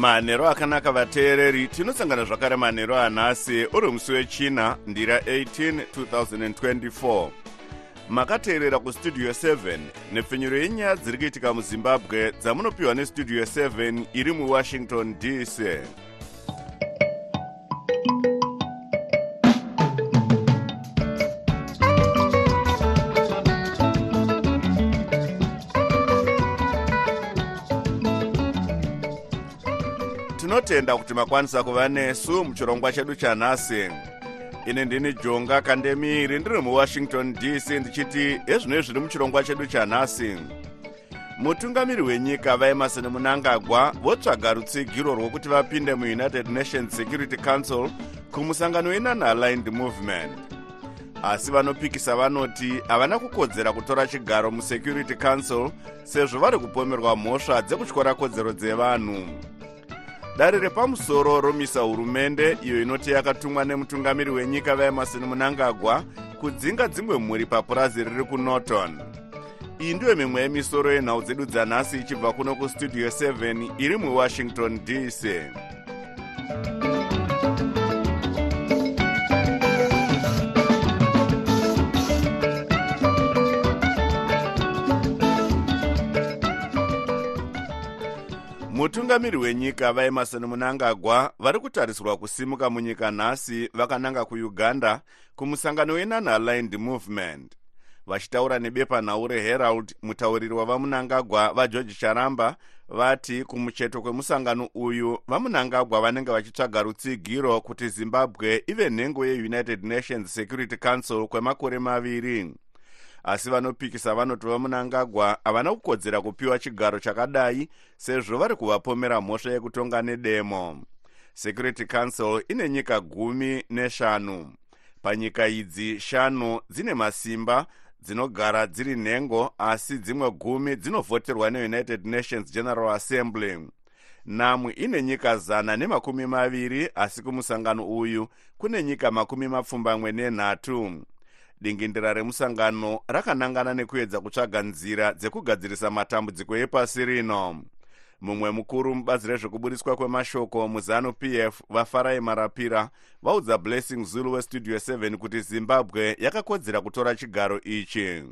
manhero akanaka vateereri tinosangana zvakare manhero anhasi uri musi wechina ndira 18 2024 makateerera kustudio 7 nepfenyuro yenyaya dziri kuitika muzimbabwe dzamunopiwa nestudio 7 iri muwashington dc tinotenda kuti makwanisa kuva nesu muchirongwa chedu chanhasi ine ndini jonga kandemiri ndiri muwashington dc ndichiti ezvinoi zviri muchirongwa chedu chanhasi mutungamiri wenyika vaemarson munangagwa votsvaga rutsigiro rwokuti vapinde muunited nations security council kumusangano wenunaligned movement. Asi vanopikisa vanoti havana kukodzera kutora chigaro musecurity council sezvo vari kupomerwa mhosva dzekutyora kodzero dzevanhu dare repamusoro romisa hurumende iyo inoti yakatumwa nemutungamiri wenyika vaemarson munangagwa kudzinga dzimwe mhuri papurazi riri kunorton. Iyi ndiyo mimwe yemisoro yenhau dzedu dzanhasi ichibva kuno kustudio 7 iri muwashington dc mutungamiri wenyika vaemarson munangagwa vari kutarisirwa kusimuka munyika nhasi vakananga kuuganda kumusangano wenunaligned movement. Vachitaura nebepanhau reherald mutauriri wavamunangagwa vageorge charamba vati kumucheto kwemusangano uyu vamunangagwa vanenge vachitsvaga rutsigiro kuti zimbabwe ive nhengo yeunited nations security council kwemakore maviri asi vanopikisa vanoti vamunangagwa havana kukodzera kupiwa chigaro chakadai sezvo vari kuvapomera mhosva yekutonga nedemo. Security council ine nyika gumi neshanu. Panyika idzi shanu dzine masimba dzinogara dziri nhengo asi dzimwe gumi dzinovhoterwa neunited nations general assembly. Namwe ine nyika zana nemakumi maviri asi kumusangano uyu kune nyika makumi mapfumbamwe nenhatu dingindira remusangano rakanangana nekuedza kutsvaga nzira dzekugadzirisa matambudziko epasi rino. Mumwe mukuru mubazi rezvekuburiswa kwemashoko muzanu pf vafarai marapira vaudza blessing zulu westudio 7 kuti zimbabwe yakakodzera kutora chigaro ichi.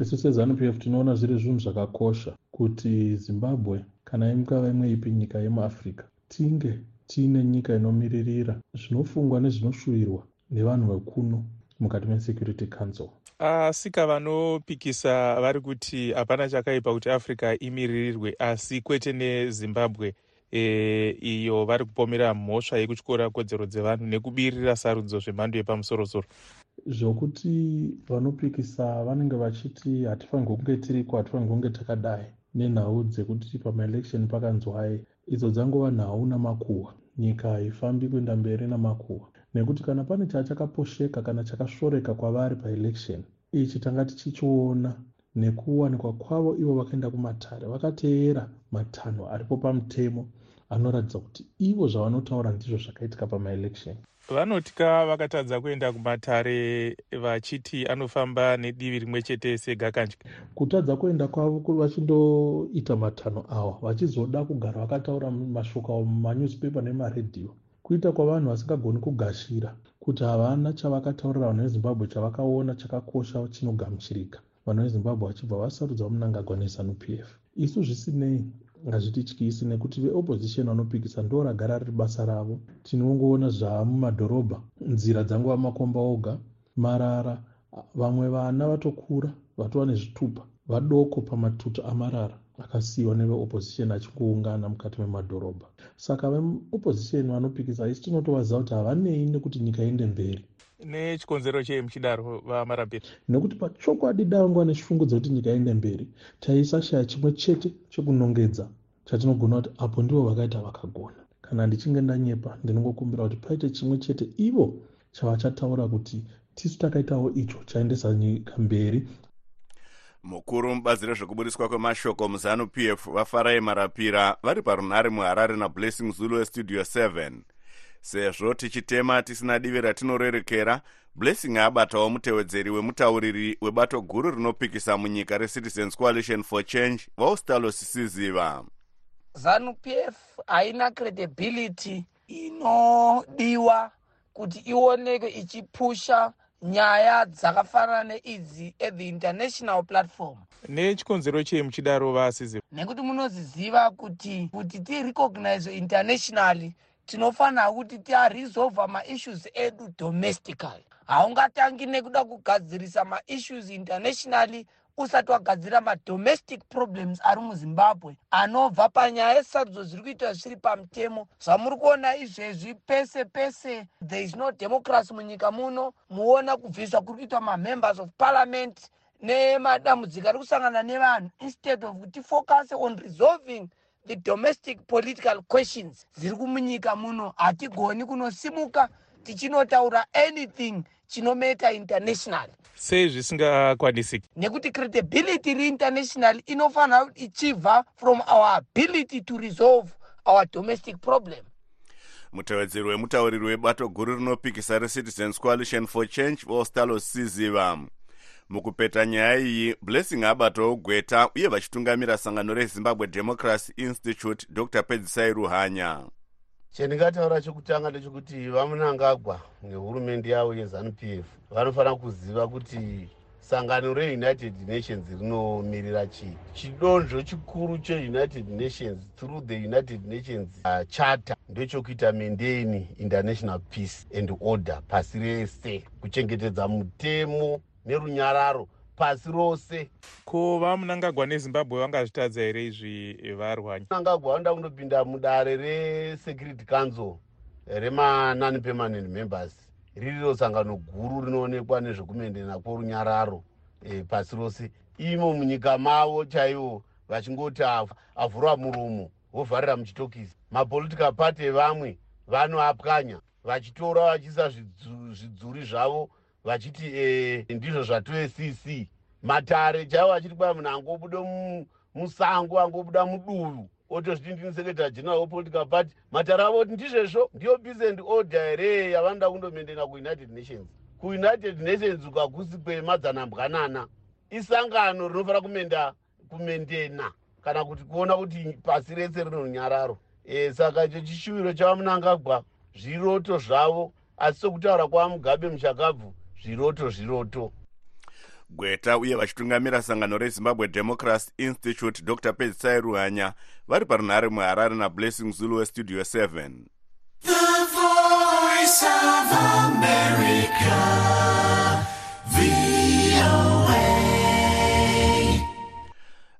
Isu sezanu pf tinoona zviri zvinhu zvakakosha kuti zimbabwe kana ingava imwe ipi nyika yemuafrica tinge tiine nyika inomiririra zvinofungwa nezvinoshuvirwa nevanhu vekuno mukati mesecurity council? Asika vanopikisa vari kuti hapana chakaipa kuti africa imiririrwe asi kwete nezimbabwe e, iyo vari kupomera mhosva yekutyora kodzero dzevanhu nekubirira sarudzo zvemhando yepamusorosoro. Zvokuti vanopikisa vanenge vachiti hatifanirwi kunge tiriko hatifanirwi kunge takadai nenhau dzekuti pamaelection pakanzwai idzo dzangova nhau namakuhwa nyika haifambi kuenda mberi namakuhwa nekuti kana pane chachakaposheka kana chakasvoreka kwavari paelection ichi tanga tichichiona nekuwanikwa kwavo ivo vakaenda kumatare vakateera matanho aripo pamutemo anoratidza kuti ivo zvavanotaura ndizvo zvakaitika pamaelection. Vanotya vakatadza kuenda kumatare vachiti anofamba nedivi rimwe chete segakanje kutadza kuenda kwavo vachindoita matanho awa vachizoda kugara vakataura mashoko avo mumanewspaper nemaredhiyo kuita kwavanhu vasingagoni kugashira kuti havana chavakataurira vanhu vezimbabwe chavakaona chakakosha chinogamuchirika. Vanhu vezimbabwe vachibva vasarudza vamunangagwa nezanup f isu zvisinei hazvitityisi nekuti veopposition vanopikisa ndo ragara riri basa ravo. Tinongoona zvamumadhorobha nzira dzangova makomba oga marara vamwe vana vatokura vatova nezvitupa vadoko pamatuta amarara akasiyiwa neveopposition achingoungana mukati memadhorobha. Saka veopposition vanopikisa isi tinotovaziva kuti havanei nekuti nyika iende mberi. Nechikonzero chei muchidaro vamarapiri nekuti pachokwadi dangwa nechifungo dzekuti nyika iende mberi taisashaya chimwe chete chekunongedza chatinogona kuti apo ndivo vakaita vakagona. Kana ndichinge ndanyepa ndinongokumbira kuti paite chimwe chete ivo chavachataura kuti tisu takaitawo icho chaendesa nyika mberi mukuru mubazi rezvekubudiswa kwemashoko muzanup f vafarai marapira vari parunhare muharare nablessing zulu westudio 7 sezvo tichitema tisina divi ratinorerekera blessing abatawo mutevedzeri wemutauriri webato guru rinopikisa munyika recitizens coalition for change vaustalo sisiziva zanup f haina credibility inodiwa kuti ionekwe ichipusha nyaya dzakafanana neidzi athe international platform. Nechikonzero chei muchidaro vasiziva nekuti munoziziva kuti kuti tirecognize internationally tinofanira kuti tiaresolva maissues edu domestically. Haungatangi nekuda kugadzirisa maissues internationally usati wagadzira madomestic problems ari muzimbabwe anobva panyaya yesarudzo zviri kuitwa zviri pamutemo. Zvamuri kuona izvezvi pese pese there is no democracy munyika muno. Muona kubviswa kuri kuitwa mamembers of parliament nemadambudziko ari kusangana nevanhu instead of kuti focus on resolving the domestic political questions. Dziri kumunyika muno hatigoni kunosimuka tichinotaura anything chinometa international. Sei zvisingakwanisiki nekuti credibility reinternational inofanira kuti ichibva from our ability to resolve our domestic problem. Mutevedzeri wemutauriri webato guru rinopikisa recitizens coalition for change vostalo siziva. Mukupeta nyaya iyi blessing abatawo gweta uye vachitungamira sangano rezimbabwe democracy institute dr. Pedzisai ruhanya chendingataura chekutanga ndechekuti vamunangagwa nehurumende yavo yezanup f. Vanofanira kuziva kuti sangano reunited nations rinomirira chii chidonzvo chikuru cheunited nations through the united nations uh, charter ndechekuita maintain international peace and order pasi rese kuchengetedza mutemo nerunyararo pasi rose. Ko vamunangagwa nezimbabwe vangazvitadza here izvi varwanyi? Munangagwa vanoda kundopinda mudare resecurity council remanani permanent members. Ririro sangano guru rinoonekwa nezvekumendena kworunyararo e, pasi rose. Imo munyika mavo chaivo vachingoti avhurwa muromo vovharira muchitokisi. Mapolitical party evamwe vanoapwanya vachitora vachiisa zvidzuri zvavo vachiti e, ndizvo zvatoecc matare chaivo vachiti kwai munhu angobude musango angobuda muduvu otozviti ndini secretary general wepolitical party. Matare avo kuti ndizvezvo ndiyo peace and order here yavanoda kundomendena kuunited nations. Kuunited nations ukakusi kwemadzanambwanana isangano rinofanira kumenda kumendena kana kuti kuona kuti pasi rese rino runyararo. E, saka icho chishuviro chavamunangagwa zviroto zvavo. Asi sokutaura kwavamugabe muchakabvu zviroto zviroto. Gweta uye vachitungamira sangano rezimbabwe democracy institute dr pedzisai ruhanya vari parunhare muharare nablessing zulu westudio 7 The voice of America,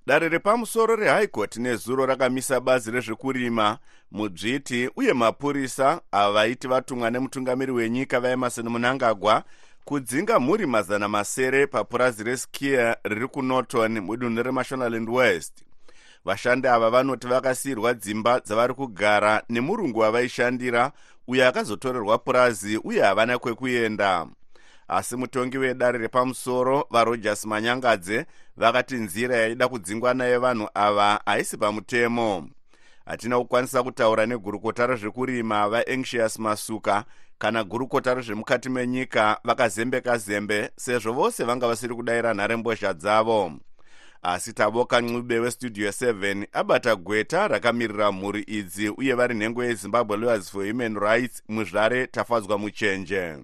dare repamusoro rehigh court nezuro rakamisa bazi rezvekurima mudzviti uye mapurisa ava vaiti vatumwa nemutungamiri wenyika vaemarson munangagwa kudzinga mhuri mazana masere papurazi reskier riri kunorton mudunhu remashonaland west. Vashandi ava vanoti vakasiyirwa dzimba dzavari kugara nemurungu wavaishandira uyo akazotorerwa purazi uye havana kwekuenda. Asi mutongi wedare repamusoro varogers manyangadze vakati nzira yaida kudzingwa naye vanhu ava haisi pamutemo hatina kukwanisa kutaura negurukota rezvekurima vaanxious masuka kana gurukota rezvemukati menyika vakazembeka zembe sezvo vose vanga vasiri kudayira nharembozha dzavo. Asi tavoka ncube westudio 7 abata gweta rakamirira mhuri idzi uye vari nhengo yezimbabwe lawyers for human rights muzvare tafadzwa muchenje.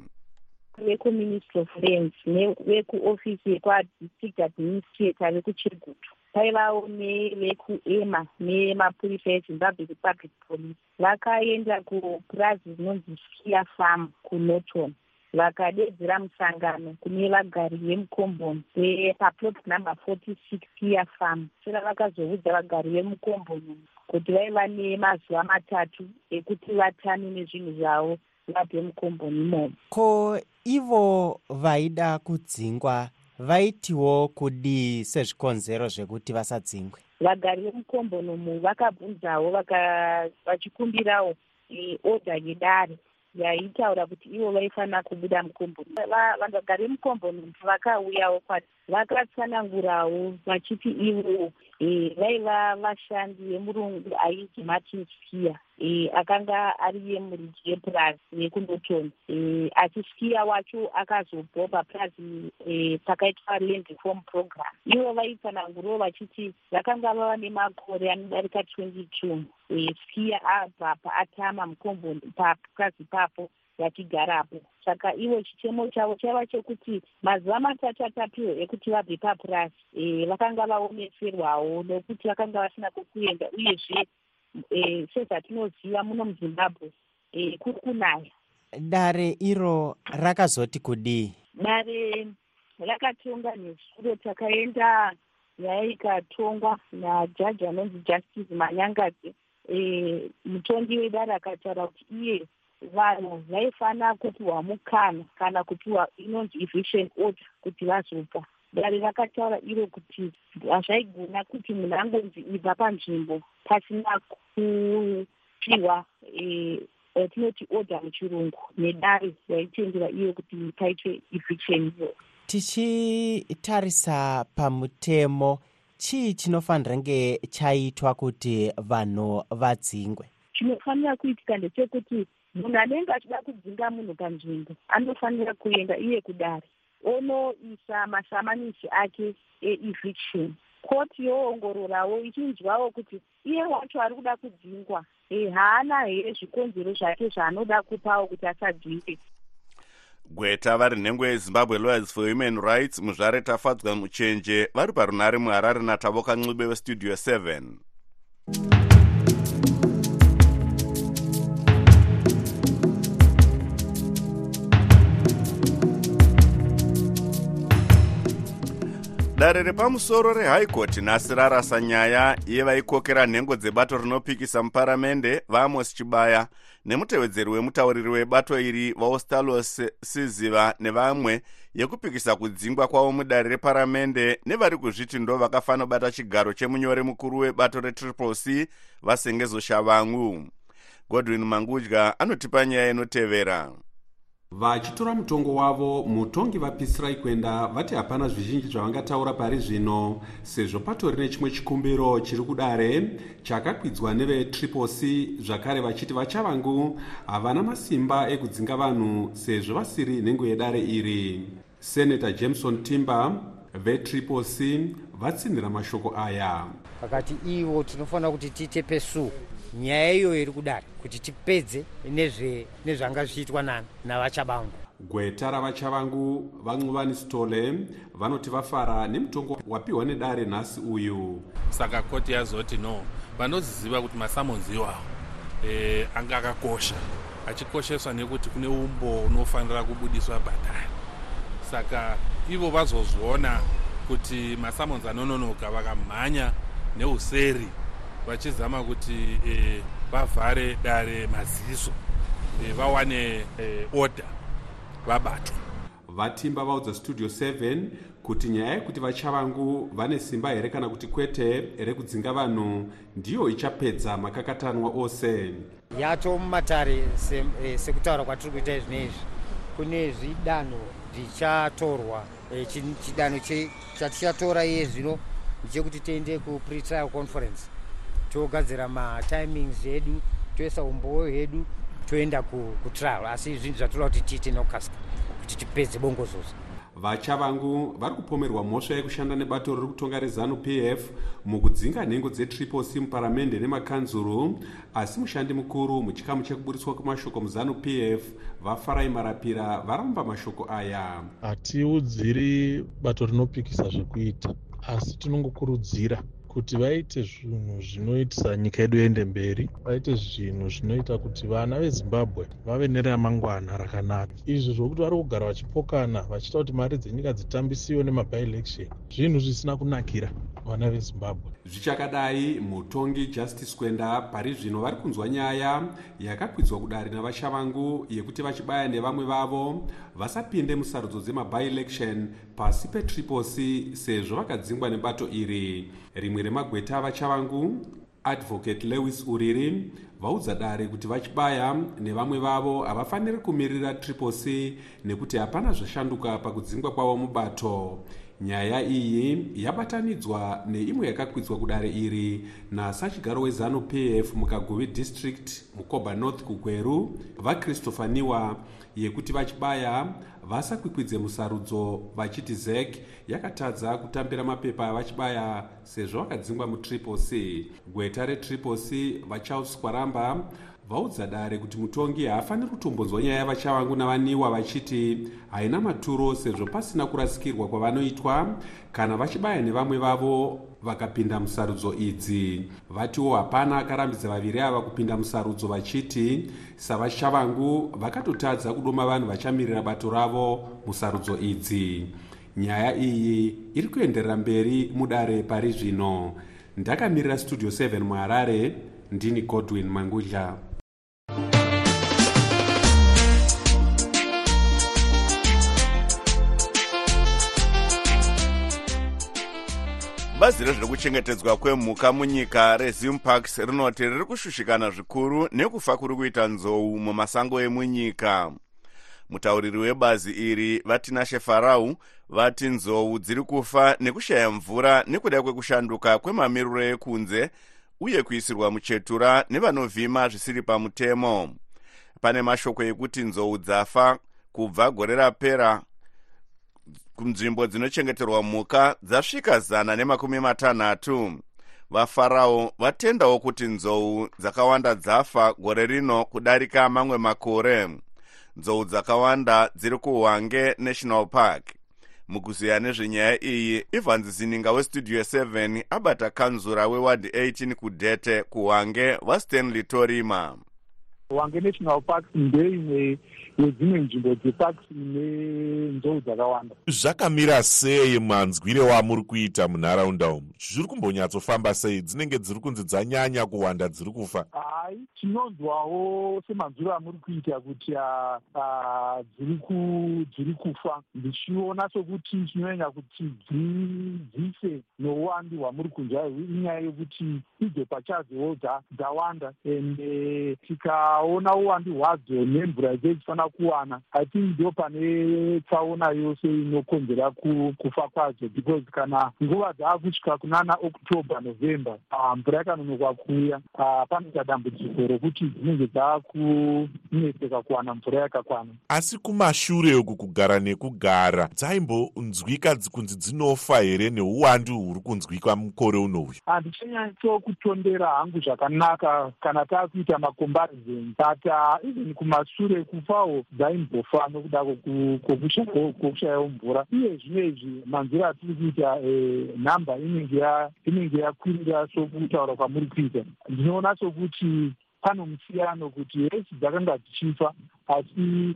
Vekuministry of lands nevekuofisi yekadistrict administrator vekuchirigutu paivawo nevekuema nemapurisa ezimbabwe republic police. Vakaenda kupurazi rinonzi skia farm kunoton vakadedzera musangano kune vagari vemukomboni paplot number forty six skia farm. Saka vakazoudza vagari vemukomboni kuti vaiva nemazuva matatu ekuti vatane nezvinhu zvavo vabve mukomboni imomo. Ko ivo vaida kudzingwa vaitiwo kudii sezvikonzero zvekuti vasadzingwe? Vagari vemukombonomu vakabvunzawo vachikumbirawo e, oda yedare yaitaura kuti ivo vaifanira kubuda mukomboni vanhu vagari vemukomboni vakauyawo kwati vakatsanangurawo vachiti ivo e, vaiva vashandi vemurungu ainzi martin skier e, akanga ari yemuriji yepurazi yekunotoni e, asi skier wacho akazobvawo papurazi pakaitwa land reform program. Ivo vaitsanangurawo vachiti vakanga vava nemakore anodarika 22 skier abvapa atama mukomboni papurazi papo vachigarapo saka ivo chitemo chavo chaiva chekuti mazuva matatu atapiwa ekuti vabve papurasi e, vakanga vaoneserwawo nokuti vakanga vasina kwekuenda uyezve e, sezvatinoziva muno muzimbabwe e, kuri kunaya. Dare iro rakazoti kudii dare rakatonga nezuro takaenda nyaya ikatongwa najaji anonzi justice manyangadzi e, mutongi wedare akataura kuti iye vanhu vaifanira kupiwa mukana kana kupiwa inonzi eviction order kuti vazopa. Dare rakataura iro kuti hazvaigona kuti munhu angonzi ibva panzvimbo pasina kupiwa yatinoti order muchirungu. Nedare yaitendera iyo kuti paitwe eviction iyo. Tichitarisa pamutemo chii chinofanira nge chaitwa kuti vanhu vadzingwe? Chinofanira kuitika ndechekuti munhu anenge achida kudzinga munhu panzvimbo anofanira kuenda iye kudare onoisa masamanisi ake eeviction koti yoongororawo ichinzwawo kuti iye wacho ari kuda kudzingwa e, haana here zvikonzero zvake zvaanoda kupawo kuti asadzinge gweta vari nhengo yezimbabwe lawyers for human rights muzvare tafadzwa muchenje vari parunare muharare natavoka ncube westudio 7 dare repamusoro rehaikoti nhasi rarasa nyaya yevaikokera nhengo dzebato rinopikisa muparamende vaamos chibaya. Nemutevedzeri wemutauriri webato iri vaustalos siziva nevamwe yekupikisa kudzingwa kwavo mudare reparamende nevari kuzviti ndo vakafanira kubata chigaro chemunyori mukuru webato retriple c vasengezo shavangu. Godwin mangudya anotipa nyaya inotevera vachitora mutongo wavo mutongi vapisirai kwenda vati hapana zvizhinji zvavangataura pari zvino. Sezvo patori nechimwe chikumbiro chiri kudare chakakwidzwa nevetriple c zvakare vachiti vachavangu havana masimba ekudzinga vanhu sezvo vasiri nhengo yedare iri. Senator jameson timber vetriple c vatsinhira mashoko aya. Vakati ivo tinofanira kuti tiite pesu nyaya iyoyo iri kudare kuti tipedze nezvanga zvichiitwa nani navachabangu gweta ravachavangu vancuvani stole vanoti vafara nemutongo wapiwa nedare nhasi uyu. Saka koti yazoti no vanoziziva kuti masamonzi iwawo e, anga akakosha. Achikosheswa nekuti kune umbo unofanira kubudiswa bhatari saka ivo vazozviona kuti masamonzi anononoka vakamhanya neuseri vachizama kuti e, vavhare dare maziso e, vawane e, order vabatwa vatimba vaudza studio 7 kuti nyaya yekuti vachavangu vane simba here kana kuti kwete rekudzinga vanhu ndiyo ichapedza makakatanwa ose? Yacho mumatare sekutaura se kwatiri kuita izvi neizvi. Kune zvidanho zvichatorwa e, chidanho chatichatora iye zvino ndechekuti tiende kupretrial conference togadzira matimings edu toisa umboyo hedu toenda kutrial asi zvinhu zvatoda kuti tiite nokasika kuti tipedze bongozozo vachavangu vari kupomerwa mhosva yekushanda nebato riri kutonga rezanu p f mukudzinga nhengo dzetriple c muparamende nemakanzuru. Asi mushandi mukuru muchikamu chekubudiswa kwemashoko muzanu p f vafarai marapira varamba mashoko aya. Hatiudziri bato rinopikisa zvekuita asi tinongokurudzira kuti vaite zvinhu zvinoitisa nyika yedu iende mberi vaite zvinhu zvinoita kuti vana vezimbabwe vave neramangwana rakanaka. Izvi zvokuti vari kugara vachipokana vachiita kuti mari dzenyika dzitambisiwe nemabielection zvinhu zvisina kunakira vana vezimbabwe zvichakadai mutongi justice kwenda pari zvino vari kunzwa nyaya yakakwidzwa kudare navachavangu yekuti vachibaya nevamwe vavo vasapinde musarudzo dzemabielection pasi petriple c sezvo vakadzingwa nebato iri. Rimwe remagweta avachavangu advocate lewis uriri vaudza dare kuti vachibaya nevamwe vavo havafaniri kumirira triple c nekuti hapana zvashanduka pakudzingwa kwavo mubato nyaya iyi yabatanidzwa neimwe yakakwidzwa kudare iri nasachigaro wezanu pf mukaguvi district mukoba north kugweru. Vachristopher niwa yekuti vachibaya vasakwikwidze musarudzo vachiti zek yakatadza kutambira mapepa avachibaya sezvo vakadzingwa mutriple c. Gweta retriple c vacharles kwaramba vaudza dare kuti mutongi haafaniri kutombonzwa nyaya yavachavangu navaniwa vachiti haina maturo sezvo pasina kurasikirwa kwavanoitwa? Kana vachibaya nevamwe vavo vakapinda musarudzo idzi. Vatiwo hapana akarambidza vaviri ava kupinda musarudzo vachiti savachavangu vakatotadza kudoma vanhu vachamirira bato ravo musarudzo idzi. Nyaya iyi iri kuenderera mberi mudare pari zvino. Ndakamirira studio 7 muharare ndini godwin mangudla bazi rezvekuchengetedzwa kwemhuka munyika rezimparks rinoti riri kushushikana zvikuru nekufa kuri kuita nzou mumasango emunyika. Mutauriri webazi iri vatinashe farau vati nzou dziri kufa nekushaya mvura nekuda kwekushanduka kwemamiriro ekunze uye kuisirwa muchetura nevanovhima zvisiri pamutemo. Pane mashoko ekuti nzou dzafa kubva gore rapera kunzvimbo dzinochengeterwa mhuka dzasvika zana nemakumi matanhatu. Vafarao vatendawo kuti nzou dzakawanda dzafa gore rino kudarika mamwe makore. Nzou dzakawanda dziri kuhwange national park. Mukuziya nezvenyaya iyi ivhanzi zininga westudio 7 abata kanzura wewadi 18 kudhete kuhwange vastanley torima. Hwange national park ndeimwe yedzimwe nzvimbo dzeparks ine nzou dzakawanda. Zvakamira sei manzwire wamuri kuita munharaunda umu? Zviri kumbonyatsofamba sei? Dzinenge dziri kunzi dzanyanya kuwanda dziri kufa. Hai tinonzwawo semanzwiro amuri kuita kuti dziri kufa. Ndichiona sokuti chinonyanya kuti dzife nouwandu hwamuri kunzwa inyaya yekuti idzo pachazowo dzawanda. Ende tikaona uwandu hwadzo nemvura dze dzifanira kuwana i think ndo pane tsaona yose inokonzera kufa kwadzo because kana nguva dzaakusvika kunana october november mvura yakanonoka kuuya panoita dambudziko rokuti dzinenge dzaakunetseka kuwana mvura yakakwana. Asi kumashure uku kugara nekugara dzaimbonzwika kunzi dzinofa here neuwandu huri kunzwika mukore uno uyu? Handichanyatso hangu zvakanaka. Kana taakuita macomparison but even kumashure kufawo dzaimbofa nokuda kwokushayawo mvura. Uye zvino izvi manziro atiri kuita nhamba inenge yakwirira sokutaura kwamuri kuita. Ndinoona sokuti pano musiyano kuti hesi dzakanga dzichifa asi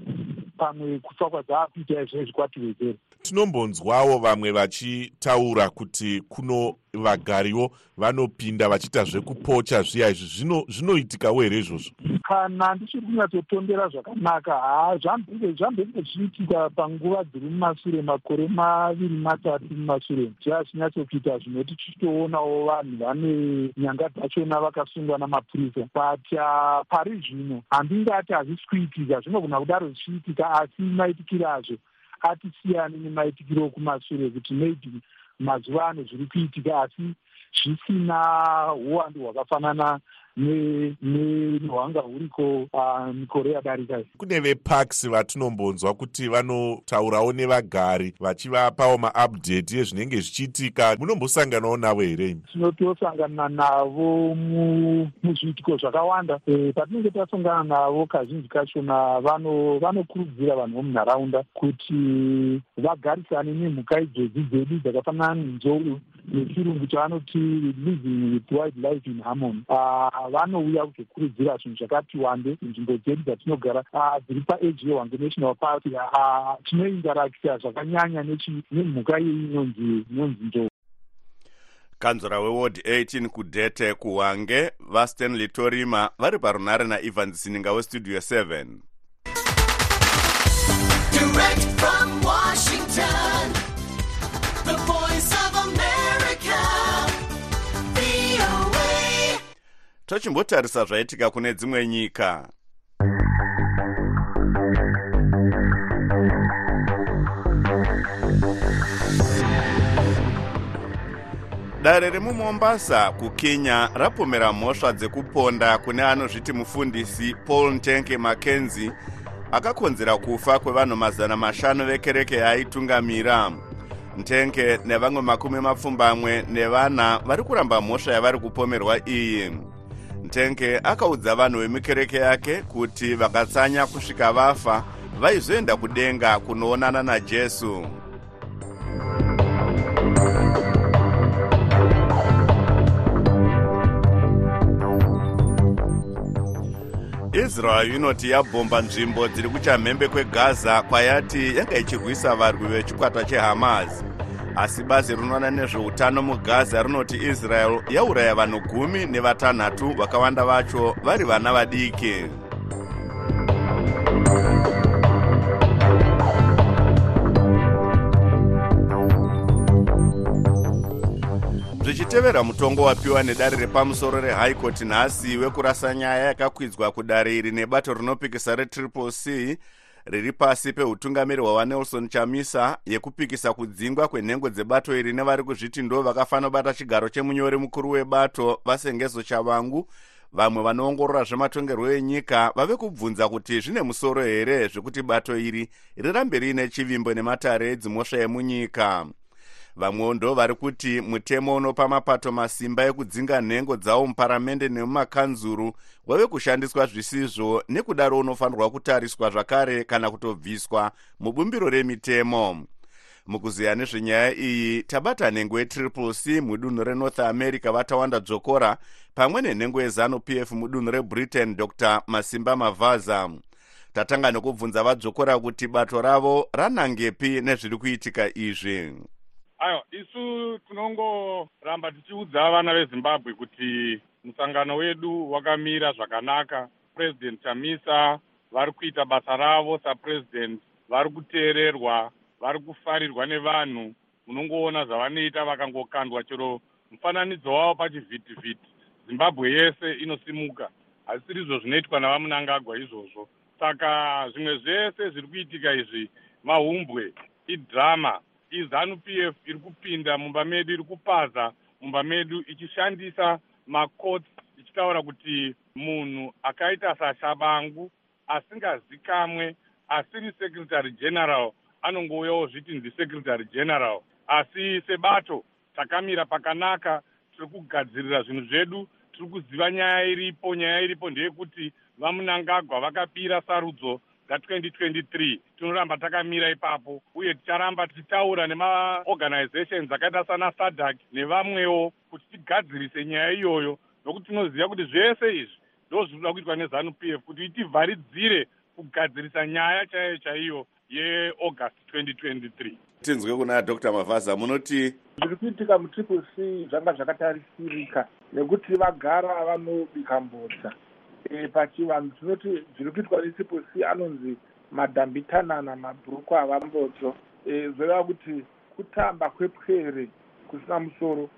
pamwe kufa kwadzaakuita izvezvi kwatiwedzera tinombonzwawo vamwe vachitaura kuti kuno vagariwo vanopinda vachiita zvekupocha zviya izvi. Zvinoitikawo here izvozvo? Kana ndichiri kunyatsotondera zvakanaka ha zvambenge zvichiitika panguva dziri mumashure makore maviri matatu mumashure. Zvaa chinyatsokuita zvinoti tichitoonawo vanhu vane nyanga dzachona vakasungwa namapurisa. But pari zvino handingati hazvisi kuitika zvinogona kudaro zvichiitika asi maitikiro azvo atisiyani nemaitikiro okumashure kuti maybe mazuva ano zviri kuitika asi zvisina uwandu hwakafanana nehwanga huriko mikore yadarika kune veparks vatinombonzwa kuti vanotaurawo nevagari vachivapawo maupdate ezvinenge zvichiitika. Munombosanganawo navo here? Tinotosangana navo muzviitiko zvakawanda. Patinenge tasongana navo kazhinji kachona vanokurudzira vanhu vomunharaunda kuti vagarisane nemhuka idzodzi dzedu dzakafanana nenzou nechirungu chavanoti living with wildlife in harmony. Vanouya kuzokurudzira zvinhu zvakati wande nzvimbo dzedu dzatinogara. Dziri paeji yehwange national park. Tinoindarakita zvakanyanya nemhuka iyei inonzi inonzi nzou kanzura weward 18 kudhete kuhwange vastanley torima vari parunare naivans sininga westudio 7 Direct from Washington, tochimbotarisa zvaitika kune dzimwe nyika. Dare remumombasa kukenya rapomera mhosva dzekuponda kune anozviti mufundisi paul ntenke mackenzie akakonzera kufa kwevanhu mazana mashanu vekereke yaaitungamira ntenke nevamwe makumi mapfumbamwe nevana vari kuramba mhosva yavari kupomerwa iyi ntenke akaudza vanhu vemukereke yake kuti vakatsanya kusvika vafa vaizoenda kudenga kunoonana najesu israel inoti yabhomba nzvimbo dziri kuchamhembe kwegaza kwayati yanga ichirwisa varwi vechikwata chehamas asi bazi rinoona nezveutano mugaza rinoti israel yauraya vanhu gumi nevatanhatu vakawanda vacho vari vana vadiki. Zvichitevera mutongo wapiwa nedare repamusoro court nhasi wekurasa nyaya yakakwidzwa kudare iri nebato rinopikisa retriple c riri pasi peutungamiri hwawanelson chamisa yekupikisa kudzingwa kwenhengo dzebato iri nevari kuzviti ndo vakafanira kubata chigaro chemunyori mukuru webato vasengezo chavangu. Vamwe vanoongorora zvematongerwo enyika vave kubvunza kuti zvine musoro here zvekuti bato iri rirambe riine chivimbo nematare edzimhosva emunyika vamwewo ndo vari kuti mutemo unopa mapato masimba ekudzinga nhengo dzawo muparamende nemumakanzuru wave kushandiswa zvisizvo nekudaro unofanirwa kutariswa zvakare kana kutobviswa mubumbiro remitemo. Mukuziya nezvenyaya iyi tabata nhengo yetriple c mudunhu renorth america vatawanda dzokora pamwe nenhengo yezanup f mudunhu rebritain dr. Masimba mavhaza tatanga nekubvunza vadzokora kuti bato ravo ranangepi nezviri kuitika izvi aiwa isu tinongoramba tichiudza vana vezimbabwe kuti musangano wedu wakamira zvakanaka. Purezidendi chamisa vari kuita basa ravo sapurezidendi vari kuteererwa vari kufarirwa nevanhu. Munongoona zvavanoita vakangokandwa chero mufananidzo wavo pachivhitivhiti. Zimbabwe yese inosimuka hazisiri izvo zvinoitwa navamunangagwa izvozvo. Saka zvimwe zvese zviri kuitika izvi mahumbwe idhirama izanup f iri kupinda mumba medu iri kupaza mumba medu ichishandisa makoti ichitaura kuti munhu akaita sachabangu asingazikamwe asiri secretary general anongouyawo zviti ndisecretary general. Asi sebato takamira pakanaka tiri kugadzirira zvinhu zvedu tiri kuziva nyaya iripo. Nyaya iripo ndeyekuti vamunangagwa vakapira sarudzo dza2023 tinoramba takamira ipapo uye ticharamba tichitaura nemaorganizations akaita sana sadak nevamwewo kuti tigadzirise nyaya iyoyo nokuti tinoziva kuti zvese izvi ndo zvinoda kuitwa nezanup f kuti itivharidzire kugadzirisa nyaya chaiyo chaiyo yeaugust 2023 tinzwe kuna dr. Mavhaza munoti zviri kuitika mutriple c zvanga zvakatarisirika nekuti vagara vanobika mbodza pachivanhu tinoti zviri kuitwa netriple c anonzi madhambitanana mabhuruku avambodzo e, zvoreva kuti kutamba kwepwere kusina musoro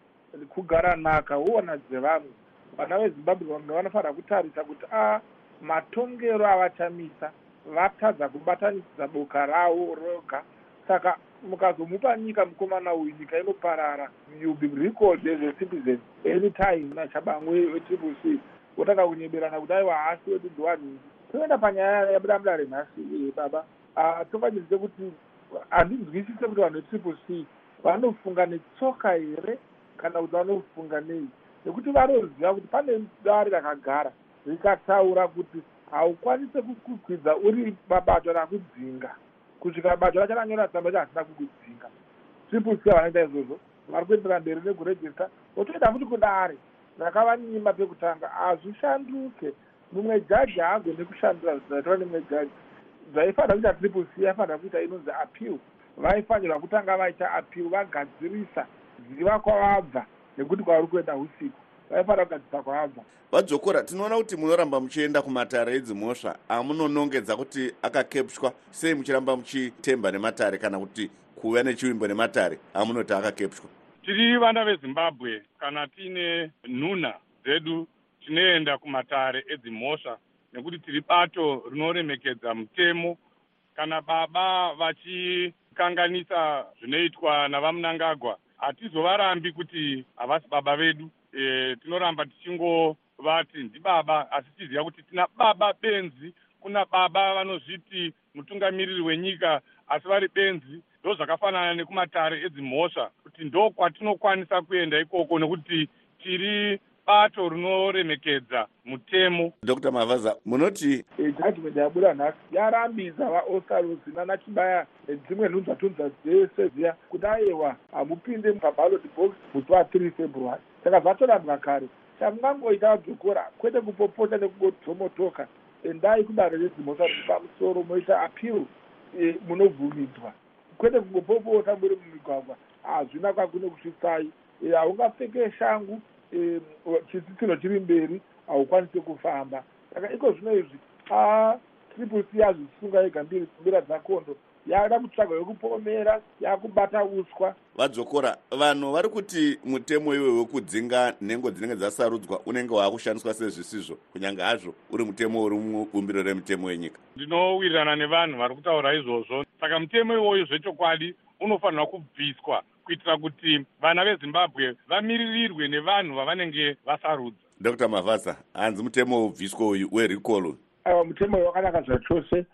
kugara naka uona dzevanhu. Vana vezimbabwe vamwe vanofanira kutarisa kuti a matongero avachamisa vatadza kubatanidza boka ravo roga. Saka mukazomupa nyika mukomana uyu nyika inoparara youll be record as a citizen anytime nachabangwe wetriple c wotanga kunyeberana kuti aiwa hasi wedu ndiwanhingi toenda panyaya yabuda mudare nhasi baba. Tofanyirise kuti handinzwisise kuti vanhu vetriple c vanofunga netsoka here kana kuti vanofunga nei? Nekuti vanoziva kuti pane dare rakagara rikataura kuti haukwanise kukwidza uri mabato rakudzinga kusvika bato racho ranyora tsamba kuti hasina kukudzinga triple c havanoita izvozvo. Vari kuendera mberi nekurejista votoenda futi kudare rakavanyima pekutanga hazvishanduke. Mumwe jaji haagone kushandura zvaitwa nemumwe jaji zvaifanira kuita triple c yaifanira kuita inonzi appeal. Vaifanirwa kutanga vaita appeal vagadzirisa ziva kwavabva nekuti kwavari kuenda usiku. Vaifanira kugadzirisa kwavabva. Vadzokora tinoona kuti munoramba muchienda kumatare edzimhosva amunonongedza kuti akakepshwa sei muchiramba muchitemba nematare kana kuti kuuya nechivimbo nematare. Amunoti akakepshwa tiri vana vezimbabwe kana tiine nhunha dzedu tinoenda kumatare edzimhosva nekuti tiri bato rinoremekedza mutemo. Kana baba vachikanganisa zvinoitwa navamunangagwa hatizovarambi kuti havasi baba vedu. E, tinoramba tichingovati ndibaba asi tiziva kuti tina baba benzi. Kuna baba vanozviti mutungamiriri wenyika asi vari benzi ndo zvakafanana nekumatare edzimhosva kuti ndo kwatinokwanisa kuenda ikoko nekuti tiri bato rinoremekedza mutemo. Dr mavhaza munoti judgment yabuda nhasi yarambisa vaostarosi nanachibaya nedzimwe nhunzvatunza dzese dziya kuti aiwa hamupinde paballot box musi wa3 february. Saka zvatorambwa kare chamungangoita vadzokora kwete kupopota nekungotomotoka endai kudanho redzimhosva riri pamusoro moita appeal e, munobvumidzwa kwete kungopopota muri mumigwagwa. Hazvina kwakune kusvitsai haungapfeke shangu chitsitsino chiri mberi haukwanisi kufamba. Saka iko zvino izvi triple c yazvisunga yega mbiri mbira dzakondo yada kutsvaga yokupomera yakubata uswa. Vadzokora vanhu vari kuti mutemo iwe wekudzinga nhengo dzinenge dzasarudzwa unenge waakushandiswa sezvisizvo kunyange hazvo uri mutemo uri mubumbiro remitemo yenyika. Ndinowirirana nevanhu vari kutaura izvozvo. Saka mutemo iwoyo zvechokwadi unofanirwa kubviswa kuitira kuti vana vezimbabwe vamiririrwe nevanhu vavanenge vasarudza. Dr mavhasa hanzi mutemo ubviswa uyu wericolo aiwa mutemo uyu wakanaka zvachose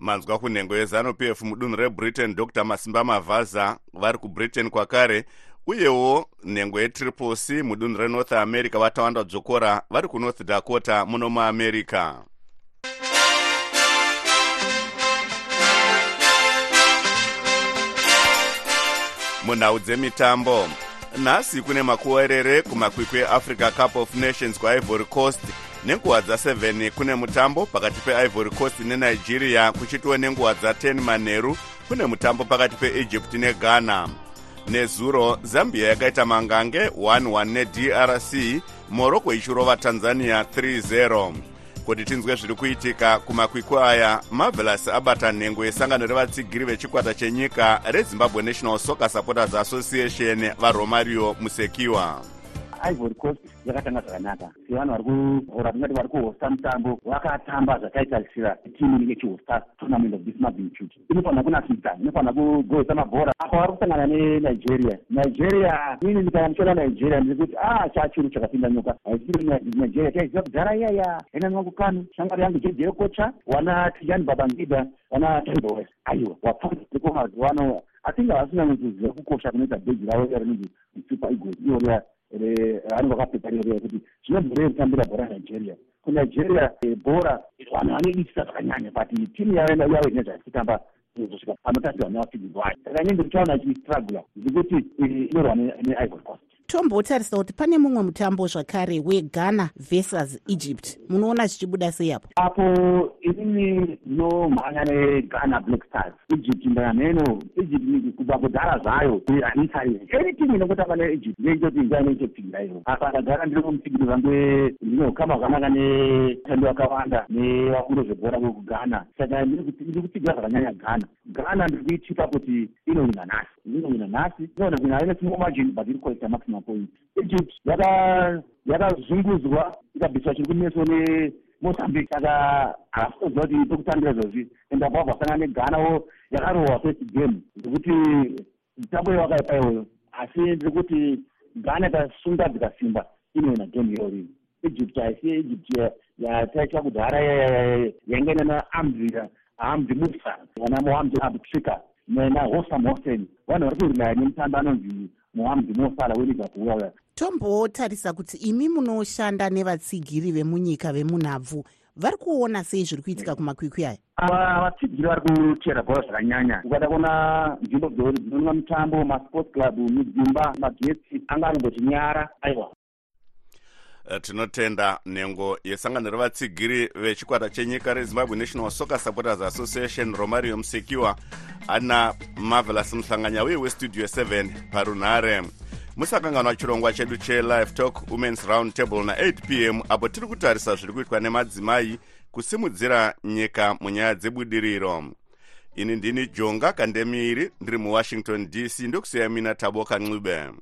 manzwa kunhengo yezanup f mudunhu rebritain dr. Masimba mavhaza vari kubritain kwakare uyewo nhengo yetriple c mudunhu renorth america vatawanda dzokora vari kunorth dakota muno muamerica. Munhau dzemitambo nhasi kune makuwerere kumakwikwi eafrica cup of nations kuivory coast nenguva dza7 kune mutambo pakati peivory coast nenigeria kuchitiwo nenguva dza10 manheru kune mutambo pakati peegypt neghana. nezuro zambia yakaita mangange 11 nedrc morocco ichirova tanzania 30 kuti tinzwe zviri kuitika kumakwikwi aya marvelous abata nhengo yesangano revatsigiri vechikwata chenyika rezimbabwe national soccer supporters association varomario musekiwa ivory coast yakatanga zvakanaka. Sevanhu vari kuhora tingati vari kuhosta mutambo vakatamba zvakaitarisira timu inenge ichihosta tournament of this magnitude inofanira kunakidza inofanira kugohesa mabhora. Apa vari kusangana nenigeria. Nigeria ini ndikana muchiona nigeria ndiri kuti a chachuru chakapinda nyoka. Haisiri nigeria. Chaiziva kudhara iyaya yainanwa kukanu. Shamwari yangu jejekocha wana tijani babangida wana taiboes aiwa wapfueko mazuva ano. Atinge havasina kuziva kukosha kunoita bheji ravo rinonzi super eagles. Iyoria vanhu vakapeta rero yekuti zvinobvire kutambira bhora nigeria. Kunigeria bhora vanhu vanoitisa zvakanyanya but timu yavo ine zvachitamba kuzosvika panotarisirwa nevapfigirwa vayo saka inenge ndichaona achistrugula zvekuti inorwa neivory coast tombotarisa kuti pane mumwe mutambo zvakare weghana versus egypt. Munoona zvichibuda sei apo apo inini ndinomhanya neghana black stars. Egypt ndanheno egypt kubva kudhara zvayo hanitarire any team inokutamba neegypt ndeitoti nguva inoitopinda iyo. Apa ndagara ndiri kumupigiri vange ndinokama zvakanaka netando yakawanda nevakuru zvezvebhora kwekughana saka ndiri kupigira zvakanyanya ghana. Ghana ndiri kuitipa kuti inowina nhasi inowina nhasi. Inoona kuina ine small margin but iri kuita maximum point egypt yakazungudzwa ikabviswa chiri kumeso nemozambique saka haafutoziva kuti pekutambira izvozvi enda kwabva vasangana neghanawo yakarohwa first game zvekuti mitambo iyo wakaipa iyoyo asi ndiri kuti ghana ikasunga dzikasimba inoina game iyoyo egypt haisi egypt yataitwa kudhara yainge nana amdira hamdi musa vana mohamdi abtrika nahosam hosen vanhu vari kurinaya nemutambo anonzi mohamdi mosala weliverpool uya tombotarisa kuti imi munoshanda nevatsigiri vemunyika vemunhabvu vari kuona sei zviri kuitika kumakwikwi aya? Ava vatsigiri vari kuchera bhora zvakanyanya. Ukada kuona nzvimbo dzinonwa mutambo masports club midzimba magetsi anga anongoti nyara aiwa tinotenda nhengo yesangano revatsigiri vechikwata chenyika rezimbabwe national soccer supporters association romario musekiwa ana marvelous muhlanganya uye westudio 7 parunhare musakanganwa chirongwa chedu chelive talk womens round table na8 p m apo tiri kutarisa zviri kuitwa nemadzimai kusimudzira nyika munyaya dzebudiriro. Ini ndini jonga kandemiri ndiri muwashington dc ndokusiyamina taboka ncube